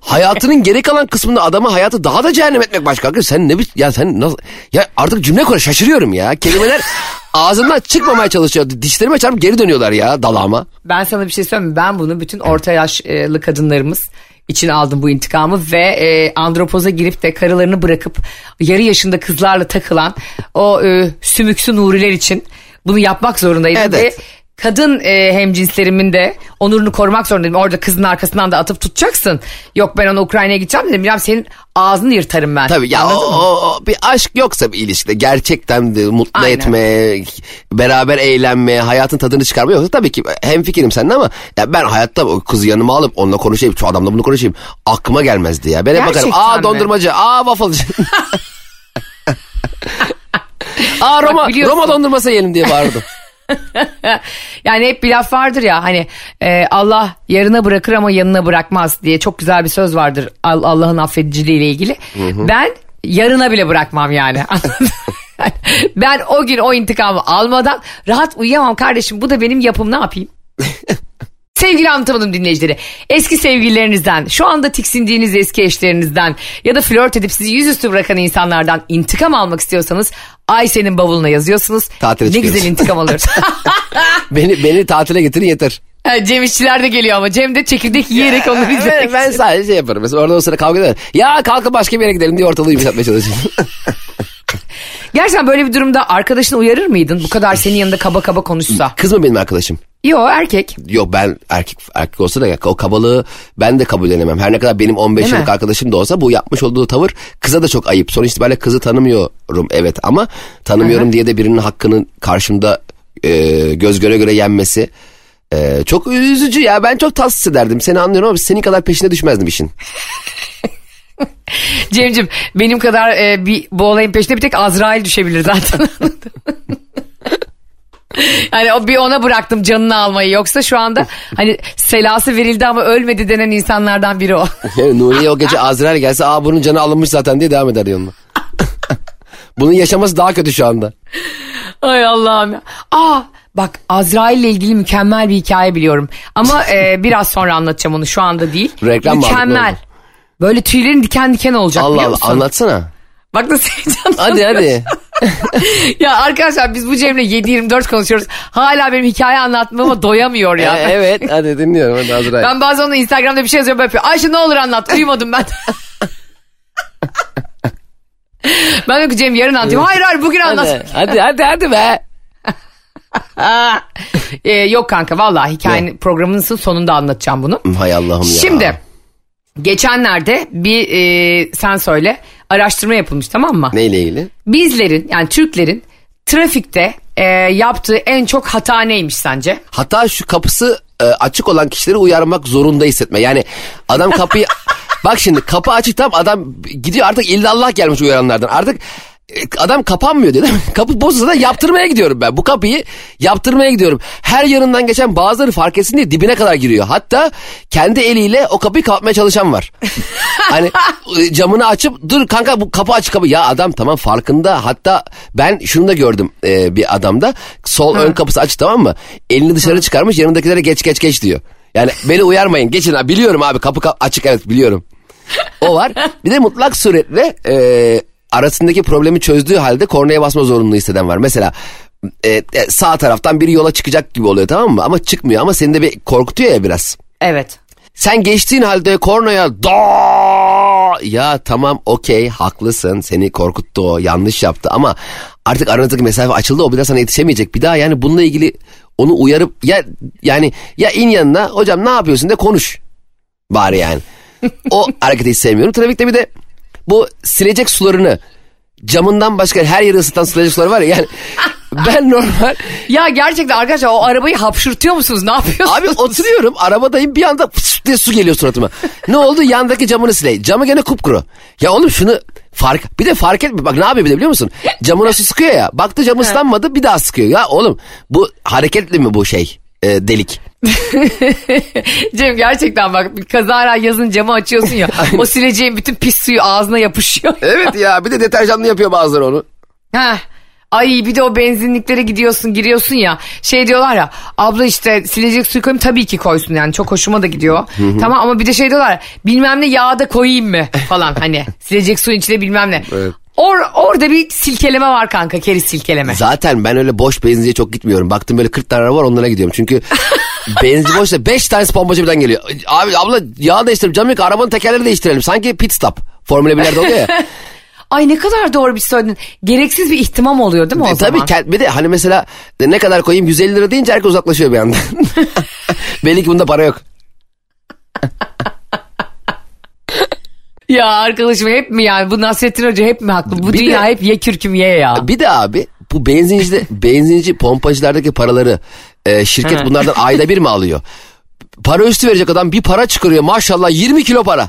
Hayatının geri kalan kısmında adamı hayatı daha da cehennem etmek başka. Arkadaş Sen ne bi- ya sen nasıl ya artık cümle kur şaşırıyorum ya. Kelimeler [LAUGHS] ağzından çıkmamaya çalışıyor. Dişlerime çarpıp geri dönüyorlar ya dalağıma. Ben sana bir şey söyleyeyim? Ben bunu bütün orta yaşlı kadınlarımız için aldım bu intikamı ve e, andropoza girip de karılarını bırakıp yarı yaşında kızlarla takılan o e, sümüksü nuriler için bunu yapmak zorundaydım Evet. ve kadın e, hemcinslerimin de onurunu korumak zorundaydım. Orada kızın arkasından da atıp tutacaksın. Yok ben ona Ukrayna'ya gideceğim dedim. Bilmem senin ağzını yırtarım ben. Tabii ya o, o- o bir aşk yoksa bir ilişkide gerçekten de mutlu Aynen. etme, beraber eğlenme, hayatın tadını çıkarma yoksa tabii ki hem fikirim seninle ama ya ben hayatta o kızı yanıma alıp onunla konuşayım, şu adamla bunu konuşayım aklıma gelmezdi ya. Ben hep bakarım aa mi? dondurmacı, aa wafflecı. [LAUGHS] [LAUGHS] aa Roma, biliyorsun. Roma dondurması yiyelim diye bağırdım. [LAUGHS] [LAUGHS] Yani hep bir laf vardır ya hani e, Allah yarına bırakır ama yanına bırakmaz diye çok güzel bir söz vardır Al- Allah'ın affediciliği ile ilgili. Ben yarına bile bırakmam yani. [LAUGHS] ben o gün o intikamı almadan rahat uyuyamam kardeşim bu da benim yapım ne yapayım? [LAUGHS] Sevgili anlatamadım dinleyicileri. Eski sevgililerinizden, şu anda tiksindiğiniz eski eşlerinizden ya da flört edip sizi yüzüstü bırakan insanlardan intikam almak istiyorsanız Ayşe'nin bavuluna yazıyorsunuz. Tatile ne çıkıyoruz. güzel intikam alırız. [LAUGHS] beni beni tatile getirin yeter. Cem İşçiler de geliyor ama Cem de çekirdek yiyerek onları [LAUGHS] ben, izlemek. ben sadece şey yaparım. Mesela orada o sıra kavga eder. Ya kalkın başka bir yere gidelim diye ortalığı yumuşatmaya çalışıyorum. [LAUGHS] Gerçekten böyle bir durumda arkadaşını uyarır mıydın? Bu kadar senin yanında kaba kaba konuşsa. Kız mı benim arkadaşım? Yo erkek. Yok ben erkek erkek olsa da ya, o kabalığı ben de kabullenemem. Her ne kadar benim 15 Değil mi? yıllık arkadaşım da olsa bu yapmış olduğu tavır kıza da çok ayıp. Sonuç itibariyle kızı tanımıyorum evet ama tanımıyorum Aha. diye de birinin hakkını karşımda e, göz göre göre yenmesi e, çok üzücü ya. Ben çok tatsız ederdim. Seni anlıyorum ama senin kadar peşine düşmezdim işin. [LAUGHS] Cem'cim benim kadar e, bir, bu olayın peşine bir tek Azrail düşebilir zaten. [LAUGHS] [LAUGHS] hani o bir ona bıraktım canını almayı yoksa şu anda hani selası verildi ama ölmedi denen insanlardan biri o. [LAUGHS] Nuriye o gece Azrail gelse aa bunun canı alınmış zaten diye devam eder yoluna. [LAUGHS] Bunun yaşaması daha kötü şu anda. Ay Allah'ım ya. Aa Bak Azrail ile ilgili mükemmel bir hikaye biliyorum. Ama e, biraz sonra anlatacağım onu şu anda değil. Reklam Mükemmel. Böyle tüylerin diken diken olacak Allah biliyor Allah musun? anlatsana. Bak nasıl heyecanlandım. Hadi hadi. [LAUGHS] ya arkadaşlar biz bu Cem'le 7-24 konuşuyoruz. Hala benim hikaye anlatmama doyamıyor ya. Ee, [LAUGHS] evet hadi dinliyorum hadi Azrail. Ben bazen ona Instagram'da bir şey yazıyorum böyle yapıyor. Ayşe ne olur anlat uyumadım ben. [LAUGHS] ben diyorum ki Cem yarın anlatayım. Hayır hayır bugün anlat. Hadi hadi hadi, hadi be. Ee, yok kanka vallahi hikayenin programının sonunda anlatacağım bunu. Hay Allah'ım ya. Şimdi geçenlerde bir e, sen söyle araştırma yapılmış tamam mı? Neyle ilgili? Bizlerin yani Türklerin trafikte e, yaptığı en çok hata neymiş sence? Hatta şu kapısı e, açık olan kişileri uyarmak zorunda hissetme. Yani adam kapıyı... [LAUGHS] Bak şimdi kapı açık tam adam gidiyor artık illallah gelmiş uyaranlardan. Artık adam kapanmıyor değil mi? [LAUGHS] Kapı bozulsa da yaptırmaya gidiyorum ben. Bu kapıyı yaptırmaya gidiyorum. Her yanından geçen bazıları fark etsin diye dibine kadar giriyor. Hatta kendi eliyle o kapıyı kapatmaya çalışan var. [LAUGHS] hani e, camını açıp dur kanka bu kapı açık kapı. Ya adam tamam farkında. Hatta ben şunu da gördüm e, bir adamda. Sol ön kapısı açık tamam mı? Elini dışarı çıkarmış yanındakilere geç geç geç diyor. Yani beni uyarmayın geçin abi biliyorum abi kapı ka- açık evet biliyorum. O var. Bir de mutlak suretle e, arasındaki problemi çözdüğü halde kornaya basma zorunluluğu hisseden var. Mesela e, e, sağ taraftan biri yola çıkacak gibi oluyor tamam mı? Ama çıkmıyor ama seni de bir korkutuyor ya biraz. Evet. Sen geçtiğin halde kornaya da ya tamam okey haklısın seni korkuttu o yanlış yaptı ama artık aranızdaki mesafe açıldı o bir daha sana yetişemeyecek bir daha yani bununla ilgili onu uyarıp ya yani ya in yanına hocam ne yapıyorsun de konuş bari yani. O hareketi hiç sevmiyorum. Trafikte bir de bu silecek sularını camından başka her yeri ısıtan silecek suları var ya yani [LAUGHS] ben normal Ya gerçekten arkadaşlar o arabayı hapşırtıyor musunuz? Ne yapıyorsunuz? Abi oturuyorum arabadayım bir anda fıs diye su geliyor suratıma. Ne oldu yandaki camını siley. Camı gene kupkuru. Ya oğlum şunu fark bir de fark etme bak ne yapıyor bir de biliyor musun? Camına su sıkıyor ya baktı cam ıslanmadı bir daha sıkıyor. Ya oğlum bu hareketli mi bu şey e, delik? [LAUGHS] Cem gerçekten bak bir kazara yazın camı açıyorsun ya. [LAUGHS] o sileceğin bütün pis suyu ağzına yapışıyor. Evet ya bir de deterjanlı yapıyor bazıları onu. Heh. Ay bir de o benzinliklere gidiyorsun giriyorsun ya şey diyorlar ya abla işte silecek suyu koyayım tabii ki koysun yani çok hoşuma da gidiyor. tamam ama bir de şey diyorlar bilmem ne yağı da koyayım mı falan hani [LAUGHS] silecek suyun içine bilmem ne. Evet. Or, orada bir silkeleme var kanka keriz silkeleme. Zaten ben öyle boş benzinciye çok gitmiyorum. Baktım böyle 40 tane araba var onlara gidiyorum. Çünkü [LAUGHS] benzinci boşsa 5 tanesi pompacı birden geliyor. Abi abla yağ değiştirelim. Canım yok arabanın tekerleri değiştirelim. Sanki pit stop. Formula 1'lerde oluyor ya. [LAUGHS] Ay ne kadar doğru bir söyledin. Gereksiz bir ihtimam oluyor değil mi o E, zaman? tabii bir de hani mesela ne kadar koyayım 150 lira deyince herkes uzaklaşıyor bir anda. [LAUGHS] Belli ki bunda para yok. Ya arkadaşım hep mi yani bu Nasrettin Hoca hep mi haklı? Bu Bir dünya de- hep ye kürküm ye ya. Bir de abi bu benzincide benzinci pompacılardaki paraları e, şirket bunlardan ayda bir mi alıyor? Para üstü verecek adam bir para çıkarıyor maşallah 20 kilo para.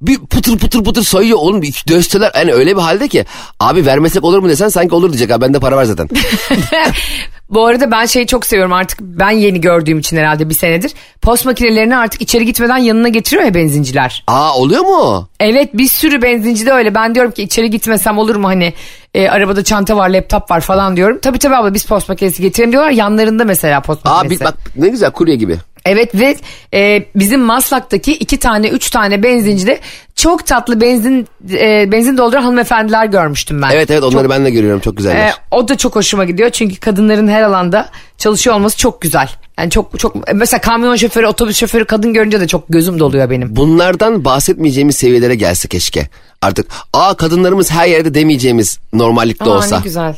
Bir pıtır pıtır pıtır sayıyor oğlum dösteler yani öyle bir halde ki abi vermesek olur mu desen sanki olur diyecek abi bende para var zaten. [LAUGHS] Bu arada ben şeyi çok seviyorum artık ben yeni gördüğüm için herhalde bir senedir. Post makinelerini artık içeri gitmeden yanına getiriyor ya benzinciler. Aa oluyor mu? Evet bir sürü benzinci de öyle. Ben diyorum ki içeri gitmesem olur mu hani e, arabada çanta var laptop var falan diyorum. Tabii tabii abla biz post makinesi getirelim diyorlar. Yanlarında mesela post Aa makinesi. bir, bak ne güzel kurye gibi. Evet ve e, bizim Maslak'taki iki tane üç tane benzincide çok tatlı benzin e, benzin dolduran hanımefendiler görmüştüm ben. Evet evet onları ben de görüyorum çok güzeller. E, o da çok hoşuma gidiyor çünkü kadınların her alanda çalışıyor olması çok güzel. Yani çok çok mesela kamyon şoförü, otobüs şoförü kadın görünce de çok gözüm doluyor benim. Bunlardan bahsetmeyeceğimiz seviyelere gelse keşke. Artık aa kadınlarımız her yerde demeyeceğimiz normallikte Aa, olsa. ne güzel.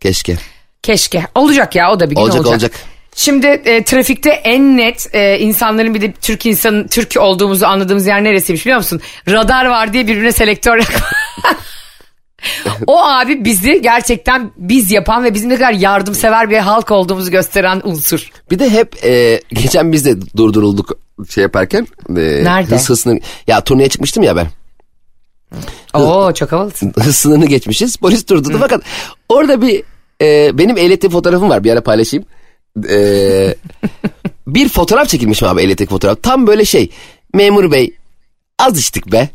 Keşke. Keşke. Olacak ya o da bir gün Olacak, olacak. olacak. Şimdi e, trafikte en net e, insanların bir de Türk insanın Türk olduğumuzu anladığımız yer neresiymiş biliyor musun? Radar var diye birbirine selektör [LAUGHS] O abi bizi gerçekten biz yapan ve bizim ne kadar yardımsever bir halk olduğumuzu gösteren unsur. Bir de hep e, geçen biz de durdurulduk şey yaparken. E, Nerede? Hız hızını, ya turneye çıkmıştım ya ben. Oo çok havalısın. Hız sınırını geçmişiz. Polis durdurdu fakat orada bir e, benim ehliyetli fotoğrafım var bir ara paylaşayım. E, bir fotoğraf çekilmişim abi ehliyetli fotoğraf. Tam böyle şey memur bey az içtik be.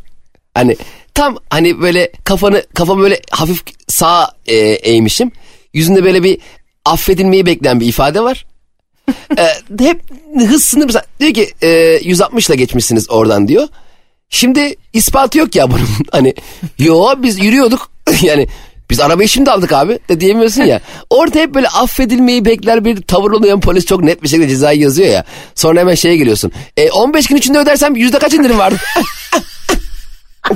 Hani tam hani böyle kafanı kafamı böyle hafif sağa e, eğmişim. Yüzünde böyle bir affedilmeyi bekleyen bir ifade var. Ee, hep hız sınırı diyor ki e, 160 ile geçmişsiniz oradan diyor. Şimdi ispatı yok ya bunun. [LAUGHS] Hani yo biz yürüyorduk. [LAUGHS] yani biz arabayı şimdi aldık abi de diyemiyorsun ya. [LAUGHS] Orada hep böyle affedilmeyi bekler bir tavır oluyor. Polis çok net bir şekilde cezayı yazıyor ya. Sonra hemen şeye geliyorsun. E, 15 gün içinde ödersem yüzde kaç indirim vardı? [LAUGHS] [LAUGHS]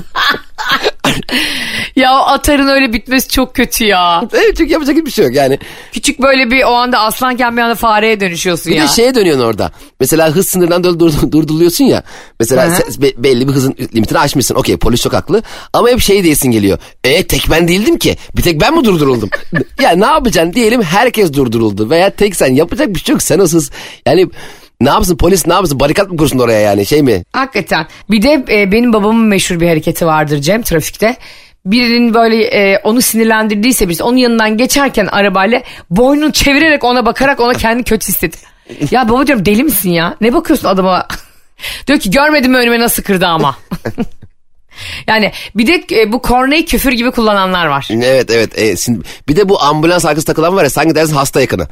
Ya o atarın öyle bitmesi çok kötü ya. evet çünkü yapacak hiçbir şey yok yani. Küçük böyle bir o anda aslanken bir anda fareye dönüşüyorsun Bir ya. de şeye dönüyorsun orada. Mesela hız sınırından dur, dur, durduruluyorsun ya. Mesela sen be- belli bir hızın limitini aşmışsın. Okey polis çok haklı. Ama hep şey diyesin geliyor. E tek ben değildim ki. Bir tek ben mi durduruldum? [LAUGHS] ya ne yapacaksın diyelim herkes durduruldu. Veya tek sen yapacak bir şey yok. Sen o hız yani ne yapsın polis ne yapsın barikat mı kursun oraya yani şey mi? Hakikaten. Bir de e, benim babamın meşhur bir hareketi vardır Cem trafikte. Birinin böyle e, onu sinirlendirdiyse birisi onun yanından geçerken arabayla boynunu çevirerek ona bakarak ona kendi kötü hissetti. ya baba diyorum deli misin ya? Ne bakıyorsun adama? [LAUGHS] Diyor ki görmedim mi önüme nasıl kırdı ama. [LAUGHS] yani bir de e, bu korneyi küfür gibi kullananlar var. Evet evet. E, bir de bu ambulans arkası takılan var ya sanki dersin hasta yakını.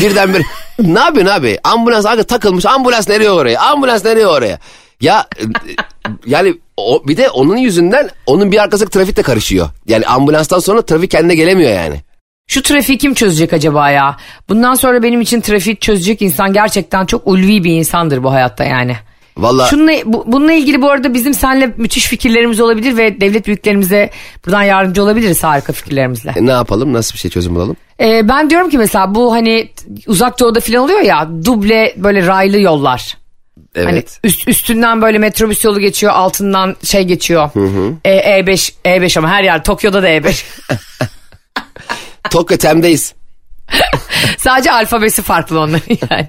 Birden bir ne yapıyorsun abi? Ambulans arkası takılmış. Ambulans nereye oraya? Ambulans nereye oraya? Ya yani o, bir de onun yüzünden onun bir arkası trafik de karışıyor. Yani ambulanstan sonra trafik kendine gelemiyor yani. Şu trafiği kim çözecek acaba ya? Bundan sonra benim için trafiği çözecek insan gerçekten çok ulvi bir insandır bu hayatta yani. Vallahi Şununla, bu- bununla ilgili bu arada bizim seninle müthiş fikirlerimiz olabilir ve devlet büyüklerimize buradan yardımcı olabiliriz harika fikirlerimizle. e, ne yapalım? Nasıl bir şey çözüm bulalım? Ee, ben diyorum ki mesela bu hani uzak doğuda falan oluyor ya duble böyle raylı yollar. Evet. Hani üst, üstünden böyle metrobüs yolu geçiyor altından şey geçiyor. E, E5 E5 ama her yer Tokyo'da da E5. [LAUGHS] Tokyo Tem'deyiz. [LAUGHS] Sadece alfabesi farklı onların yani.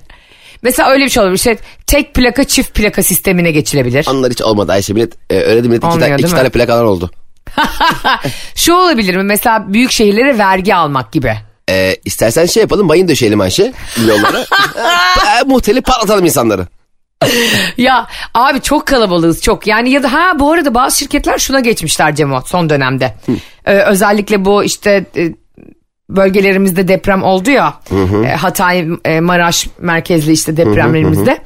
Mesela öyle bir şey olabilir. İşte tek plaka çift plaka sistemine geçilebilir. Onlar hiç olmadı Ayşe. Millet, e, öyle değil millet iki, Olmuyor, tane, değil iki mi? tane plakalar oldu. [LAUGHS] Şu olabilir mi? Mesela büyük şehirlere vergi almak gibi. E, istersen şey yapalım mayın döşeyelim Ayşe yollara. [LAUGHS] e, muhteli patlatalım insanları. Ya abi çok kalabalığız çok. Yani ya da ha bu arada bazı şirketler şuna geçmişler Cemo son dönemde. Ee, özellikle bu işte e, bölgelerimizde deprem oldu ya. E, Hatay, e, Maraş merkezli işte depremlerimizde.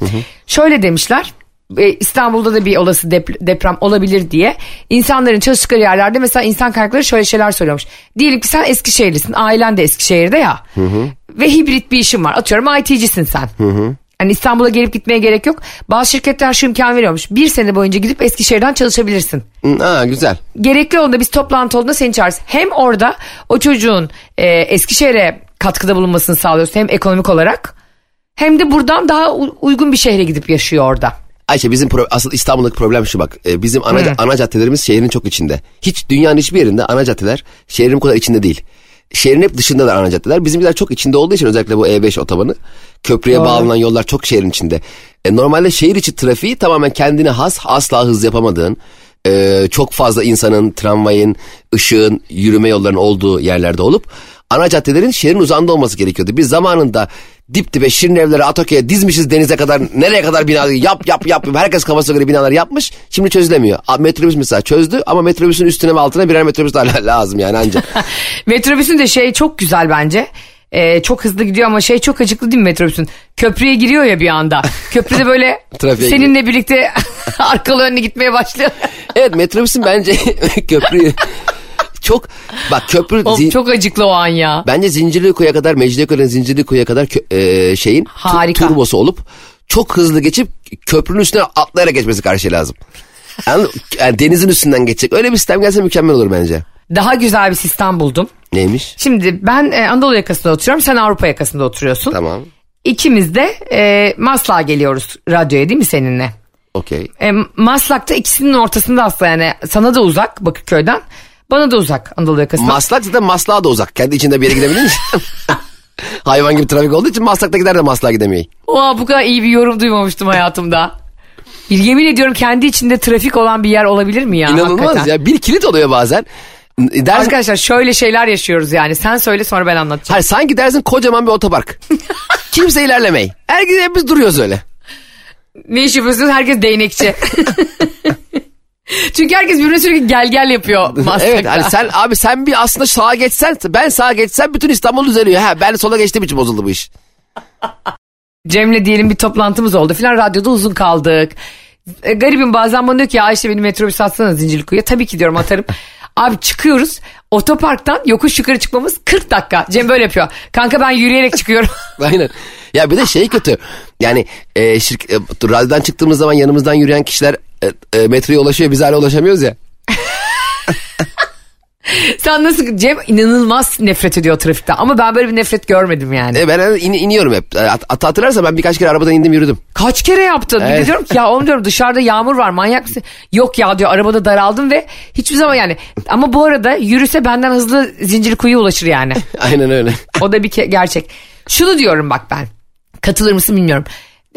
Şöyle demişler. e, İstanbul'da da bir olası dep- deprem olabilir diye insanların çalıştıkları yerlerde mesela insan kaynakları şöyle şeyler söylüyormuş. Diyelim ki sen Eskişehirlisin, ailen de Eskişehir'de ya ve hibrit bir işin var. Atıyorum IT'cisin sen. Hani İstanbul'a gelip gitmeye gerek yok. Bazı şirketler şu imkan veriyormuş. Bir sene boyunca gidip Eskişehir'den çalışabilirsin. Hı, Ha güzel. Gerekli olduğunda biz toplantı olduğunda seni çağırırız. Hem orada o çocuğun e, Eskişehir'e katkıda bulunmasını sağlıyorsun hem ekonomik olarak. Hem de buradan daha uygun bir şehre gidip yaşıyor orada. Ayşe bizim pro- asıl İstanbul'daki problem şu bak. E, bizim ana, ana caddelerimiz şehrin çok içinde. Hiç dünyanın hiçbir yerinde ana caddeler şehrin bu kadar içinde değil. Şehrin hep dışında da ana caddeler. Bizimkiler çok içinde olduğu için özellikle bu E5 otobanı. Köprüye Doğru. bağlanan yollar çok şehrin içinde. E, normalde şehir içi trafiği tamamen kendine has asla hız yapamadığın e, çok fazla insanın, tramvayın, ışığın, yürüme yollarının olduğu yerlerde olup ana caddelerin şehrin uzağında olması gerekiyordu. Biz zamanında dip dibe şirin evlere Atokya dizmişiz denize kadar nereye kadar bina yap yap yap herkes kafasına göre binalar yapmış şimdi çözülemiyor. Metrobüs mesela çözdü ama metrobüsün üstüne ve altına birer metrobüs daha [LAUGHS] lazım yani ancak. [LAUGHS] Metrobüsün de şey çok güzel bence. E, çok hızlı gidiyor ama şey çok acıklı değil mi metrobüsün? Köprüye giriyor ya bir anda. Köprüde böyle [LAUGHS] seninle birlikte arkalı önlü gitmeye başlıyor. evet metrobüsün bence köprü çok bak köprü Of, zin- çok acıklı o an ya. bence Zincirlikuyu'ya kadar Mecidiyeköy'den Zincirlikuyu'ya kadar e, şeyin Harika. turbosu olup çok hızlı geçip köprünün üstüne atlayarak geçmesi karşı lazım. Yani, yani denizin üstünden geçecek. Öyle bir sistem gelse mükemmel olur bence. Daha güzel bir sistem buldum. Neymiş? Şimdi ben e, Anadolu yakasında oturuyorum. Sen Avrupa yakasında oturuyorsun. Tamam. İkimiz de e, Maslak'a geliyoruz radyoya değil mi seninle? Okey. E, Maslak'ta ikisinin ortasında aslında yani sana da uzak Bakırköy'den. Bana da uzak Anadolu yakasından. Maslak zaten Maslak'a da uzak. Kendi içinde bir yere gidebilir misin? [LAUGHS] Hayvan gibi trafik olduğu için Maslak'takiler de Maslak'a gidemiyor. Oha bu kadar iyi bir yorum duymamıştım hayatımda. Bir yemin ediyorum kendi içinde trafik olan bir yer olabilir mi ya? İnanılmaz hakikaten? ya. Bir kilit oluyor bazen. Dersin, Arkadaşlar şöyle şeyler yaşıyoruz yani. Sen söyle sonra ben anlatacağım. Hayır sanki dersin kocaman bir otopark. [LAUGHS] Kimse ilerlemeyi. Herkes hep biz duruyoruz öyle. Ne iş yapıyorsunuz? Herkes değnekçi. [LAUGHS] [LAUGHS] Çünkü herkes birbirine sürekli gel gel yapıyor [LAUGHS] evet hani sen abi sen bir aslında sağa geçsen ben sağa geçsem bütün İstanbul düzeliyor. Ha ben sola geçtiğim için bozuldu bu iş. Cem'le diyelim bir toplantımız oldu filan radyoda uzun kaldık. E, garibim bazen bana diyor ki ya Ayşe beni metrobüs atsana Zincirlikuyu'ya. Tabii ki diyorum atarım. [LAUGHS] Abi çıkıyoruz otoparktan yokuş yukarı çıkmamız 40 dakika. Cem böyle yapıyor. Kanka ben yürüyerek çıkıyorum. Aynen. Ya bir de şey kötü. Yani e, şirk, e, radyodan çıktığımız zaman yanımızdan yürüyen kişiler e, e, metroya ulaşıyor biz hala ulaşamıyoruz ya. [LAUGHS] Sen nasıl Cem inanılmaz nefret ediyor trafikten ama ben böyle bir nefret görmedim yani. E, ben in, iniyorum hep. E, Hat, hatta hatırlarsan ben birkaç kere arabadan indim yürüdüm. Kaç kere yaptın? Bir de Evet. diyorum ki ya oğlum diyorum dışarıda yağmur var manyak mısın? Yok ya diyor arabada daraldım ve hiçbir zaman yani ama bu arada yürüse benden hızlı Zincirlikuyu'ya ulaşır yani. [LAUGHS] Aynen öyle. O da bir gerçek. Şunu diyorum bak ben. Katılır mısın bilmiyorum.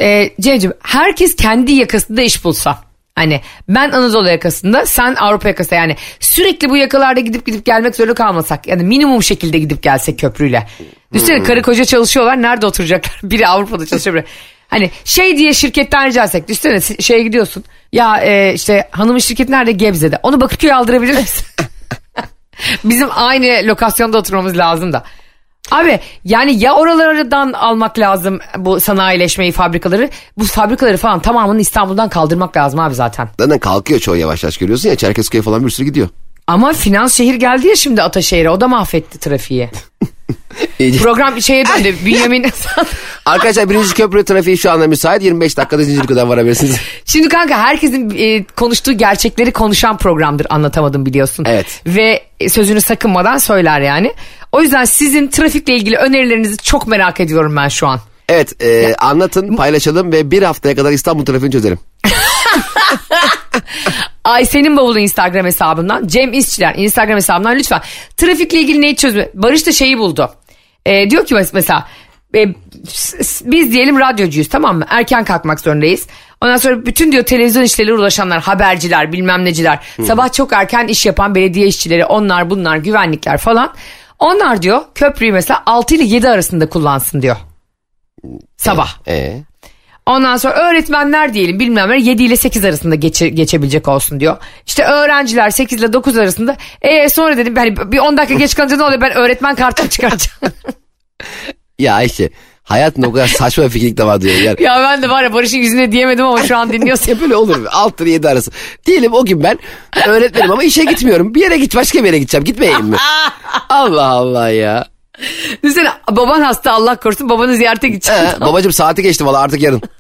Ee, Cem'ciğim herkes kendi yakasında iş bulsa. Hani ben Anadolu yakasında sen Avrupa yakasında yani sürekli bu yakalarda gidip gidip gelmek zorunda kalmasak. Yani minimum şekilde gidip gelsek köprüyle. Düşünsene karı koca çalışıyorlar nerede oturacaklar? [LAUGHS] Biri Avrupa'da çalışıyor biri. Hani şey diye şirketten rica etsek. Düşünsene şeye gidiyorsun. Ya e, işte hanımın şirketi nerede? Gebze'de. Onu Bakırköy'e aldırabilir misin? [LAUGHS] Bizim aynı lokasyonda oturmamız lazım da. Abi yani ya oralardan almak lazım bu sanayileşmeyi fabrikaları. Bu fabrikaları falan tamamını İstanbul'dan kaldırmak lazım abi zaten. Zaten kalkıyor çoğu yavaş yavaş görüyorsun ya Çerkezköy falan bir sürü gidiyor. Ama finans şehir geldi ya şimdi Ataşehir'e o da mahvetti trafiği. [LAUGHS] Program şeye döndü Bünyamin. [LAUGHS] Arkadaşlar birinci köprü trafiği şu anda müsait 25 dakikada Zincirlikuyu'dan varabilirsiniz. [LAUGHS] Şimdi kanka herkesin e, konuştuğu gerçekleri konuşan programdır anlatamadım biliyorsun. Evet. Ve e, sözünü sakınmadan söyler yani. O yüzden sizin trafikle ilgili önerilerinizi çok merak ediyorum ben şu an. Evet e, anlatın paylaşalım ve bir haftaya kadar İstanbul trafiğini çözelim. Ayşe'nin bavulu Instagram hesabından Cem İşçiler Instagram hesabından lütfen trafikle ilgili neyi çözme. Barış da şeyi buldu. Ee, diyor ki mes- mesela e, biz diyelim radyocuyuz tamam mı? Erken kalkmak zorundayız. Ondan sonra bütün diyor televizyon işleriyle uğraşanlar, haberciler, bilmem neciler, sabah çok erken iş yapan belediye işçileri, onlar bunlar, güvenlikler falan. Onlar diyor köprüyü mesela 6 ile 7 arasında kullansın diyor. Sabah. E, Ondan sonra öğretmenler diyelim bilmem ne 7 ile 8 arasında geçe, geçebilecek olsun diyor. İşte öğrenciler 8 ile 9 arasında. E sonra dedim hani bir 10 dakika geç kalınca ne oluyor ben öğretmen kartımı çıkaracağım. [LAUGHS] ya Ayşe hayatında o kadar saçma bir fikirlik de var diyor. Yani, ya ben de var ya Barış'ın yüzüne diyemedim ama şu an dinliyorsun. [LAUGHS] ya böyle olur mu? 6 ile 7 arası. Diyelim o gün ben öğretmenim ama işe gitmiyorum. Bir yere git başka bir yere gideceğim. Gitmeyeyim mi? [LAUGHS] Allah Allah ya. Düşünsene baban hasta Allah korusun babanı ziyarete gideceksin. He, babacım saati geçti valla artık yarın. [LAUGHS]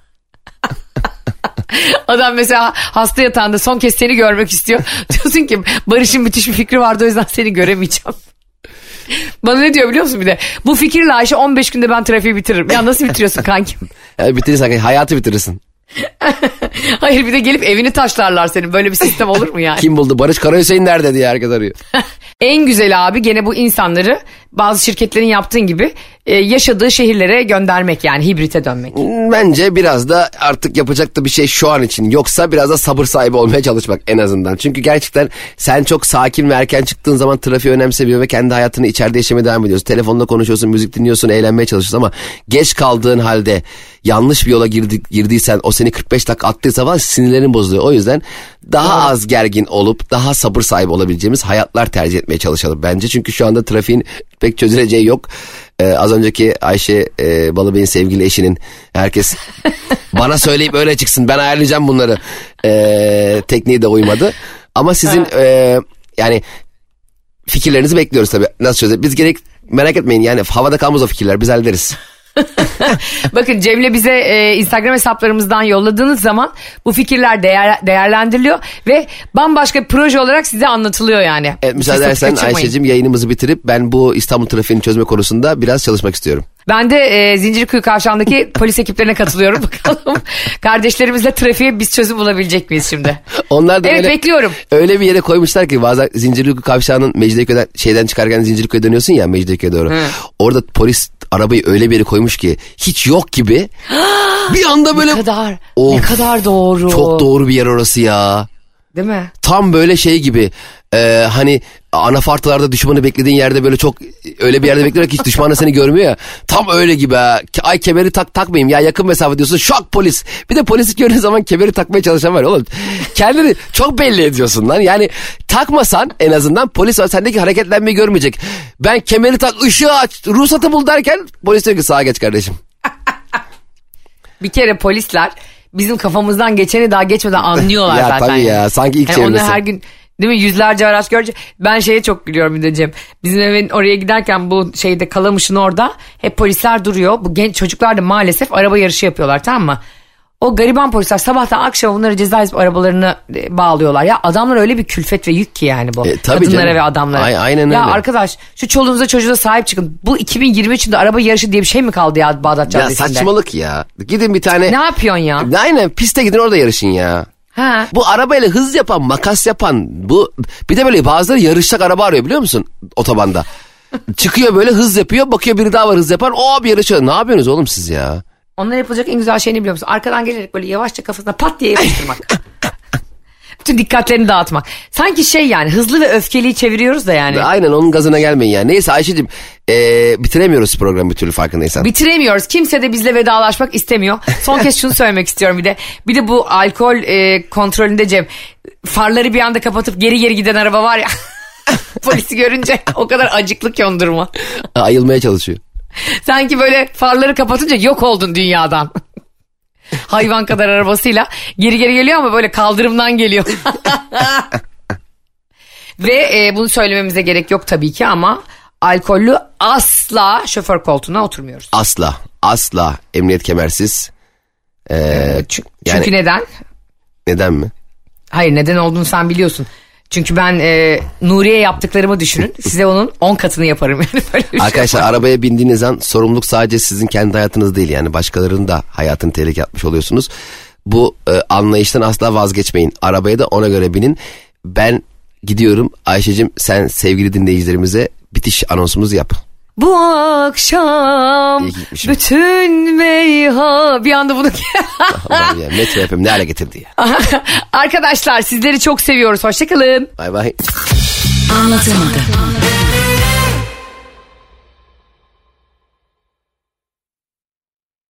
Adam mesela hasta yatağında son kez seni görmek istiyor. [LAUGHS] Diyorsun ki Barış'ın müthiş bir fikri vardı o yüzden seni göremeyeceğim. [LAUGHS] Bana ne diyor biliyor musun bir de? Bu fikirle Ayşe 15 günde ben trafiği bitiririm. Ya nasıl bitiriyorsun kankim? Yani bitirirsen hayatı bitirirsin. Hayır bir de gelip evini taşlarlar senin. Böyle bir sistem olur mu yani? Kim buldu? Barış Karahüseyin nerede diye herkes arıyor. En güzel abi gene bu insanları bazı şirketlerin yaptığın gibi e, yaşadığı şehirlere göndermek yani hibrite dönmek. Bence biraz da artık yapacak da bir şey şu an için. Yoksa biraz da sabır sahibi olmaya çalışmak en azından. Çünkü gerçekten sen çok sakin ve erken çıktığın zaman trafiği önemsemiyor ve kendi hayatını içeride yaşamaya devam ediyorsun. Telefonla konuşuyorsun, müzik dinliyorsun, eğlenmeye çalışıyorsun ama geç kaldığın halde yanlış bir yola girdi, girdiysen o seni 45 dakika attıysa falan sinirlerin bozuluyor. O yüzden daha az gergin olup daha sabır sahibi olabileceğimiz hayatlar tercih etmeye çalışalım bence. Çünkü şu anda trafiğin pek çözüleceği yok. Ee, az önceki Ayşe e, Balıbey'in sevgili eşinin herkes [LAUGHS] bana söyleyip öyle çıksın ben ayarlayacağım bunları ee, tekniği de uymadı. Ama sizin e, yani fikirlerinizi bekliyoruz tabii. Nasıl çözelim? Biz gerek merak etmeyin yani havada kalmaz o fikirler biz hallederiz. [LAUGHS] Bakın Cem'le bize e, Instagram hesaplarımızdan yolladığınız zaman bu fikirler değer, değerlendiriliyor ve bambaşka bir proje olarak size anlatılıyor yani. Evet, müsaade edersen. Ayşe'cim yayınımızı bitirip ben bu İstanbul trafiğini çözme konusunda biraz çalışmak istiyorum. Ben de e, Zincirkuyu Kavşağı'ndaki [LAUGHS] polis ekiplerine katılıyorum. Bakalım kardeşlerimizle trafiğe biz çözüm bulabilecek miyiz şimdi? Onlar da Evet, öyle, bekliyorum. Öyle bir yere koymuşlar ki bazen Zincirlikuyu kavşağının Mecidiyeköy'den şeyden çıkarken Zincirlikuyu'ya dönüyorsun ya Mecidiyeköy'e doğru. Orada polis arabayı öyle bir yere koymuş ki hiç yok gibi [GASPS] bir anda böyle Ne kadar, Of, ne kadar doğru. çok doğru bir yer orası ya. Değil mi? Tam böyle şey gibi e, hani anafartalarda düşmanı beklediğin yerde böyle çok öyle bir yerde bekliyor ki hiç düşman da seni görmüyor ya. Tam öyle gibi ha. Ay kemeri tak takmayayım ya yakın mesafe diyorsun şok polis. Bir de polisi gördüğün zaman kemeri takmaya çalışan var oğlum. Kendini çok belli ediyorsun lan. Yani takmasan en azından polis sendeki hareketlenmeyi görmeyecek. Ben kemeri tak ışığı aç ruhsatı bul derken polis diyor ki sağa geç kardeşim. Bir kere polisler bizim kafamızdan geçeni daha geçmeden [LAUGHS] anlıyorlar Ya zaten. tabii ya, sanki ilk Yani onu çevresi. her gün değil mi yüzlerce araç görünce ben şeye çok gülüyorum bir de Cem. Bizim evin oraya giderken bu şeyde Kalamış'ın orada hep polisler duruyor. Bu genç çocuklar da maalesef araba yarışı yapıyorlar tamam mı? O gariban polisler sabahtan akşama bunları ceza yazıp arabalarını e, bağlıyorlar. Ya adamlar öyle bir külfet ve yük ki yani bu. E, tabii Kadınlara canım. ve adamlara. Ay- aynen ya öyle. arkadaş şu çoluğunuza çocuğunuza sahip çıkın. Bu 2023'ünde araba yarışı diye bir şey mi kaldı ya Bağdat Ya Caddesi'nde? saçmalık ya. Gidin bir tane. Ne yapıyorsun ya? Aynen piste gidin orada yarışın ya. Ha. Bu arabayla hız yapan, makas yapan bu bir de böyle bazıları yarışacak araba arıyor biliyor musun otobanda. [LAUGHS] Çıkıyor böyle hız yapıyor bakıyor biri daha var hız yapan o bir yarışıyor. Ne yapıyorsunuz oğlum siz ya? Onlar yapılacak en güzel şey ne biliyor musun? Arkadan gelerek böyle yavaşça kafasına pat diye yapıştırmak. [LAUGHS] Bütün dikkatlerini dağıtmak. Sanki şey yani hızlı ve öfkeliyi çeviriyoruz da yani. Aynen onun gazına gelmeyin yani. Neyse Ayşe'cim ee, bitiremiyoruz programı bir türlü farkındaysan. Bitiremiyoruz. Kimse de bizle vedalaşmak istemiyor. Son kez şunu söylemek istiyorum bir de. Bir de bu alkol e, kontrolünde Cem. Farları bir anda kapatıp geri geri giden araba var ya. [LAUGHS] Polisi görünce o kadar acıklı ki on durma. Ayılmaya çalışıyor. [LAUGHS] Sanki böyle farları kapatınca yok oldun dünyadan. [LAUGHS] Hayvan kadar arabasıyla geri geri geliyor ama böyle kaldırımdan geliyor. [LAUGHS] Ve e, bunu söylememize gerek yok tabii ki ama alkollü asla şoför koltuğuna oturmuyoruz. Asla asla emniyet kemersiz. Ee, Çünkü, yani- çünkü neden? neden mi? Hayır neden olduğunu sen biliyorsun. Çünkü ben e, Nuriye yaptıklarımı düşünün. [LAUGHS] Size onun 10 katını yaparım yani [LAUGHS] böyle bir şey. Arkadaşlar arabaya bindiğiniz an sorumluluk sadece sizin kendi hayatınız değil yani başkalarının da hayatını tehlikeye atmış oluyorsunuz. Bu e, anlayıştan asla vazgeçmeyin. Arabaya da ona göre binin. Ben gidiyorum Ayşe'cim sen sevgili dinleyicilerimize bitiş anonsumuzu yap. Bu akşam bütün meyha bir anda bunu ya Metro FM ne hale getirdi ya. Arkadaşlar sizleri çok seviyoruz. Hoşçakalın. Bay bay. Anlatamadım.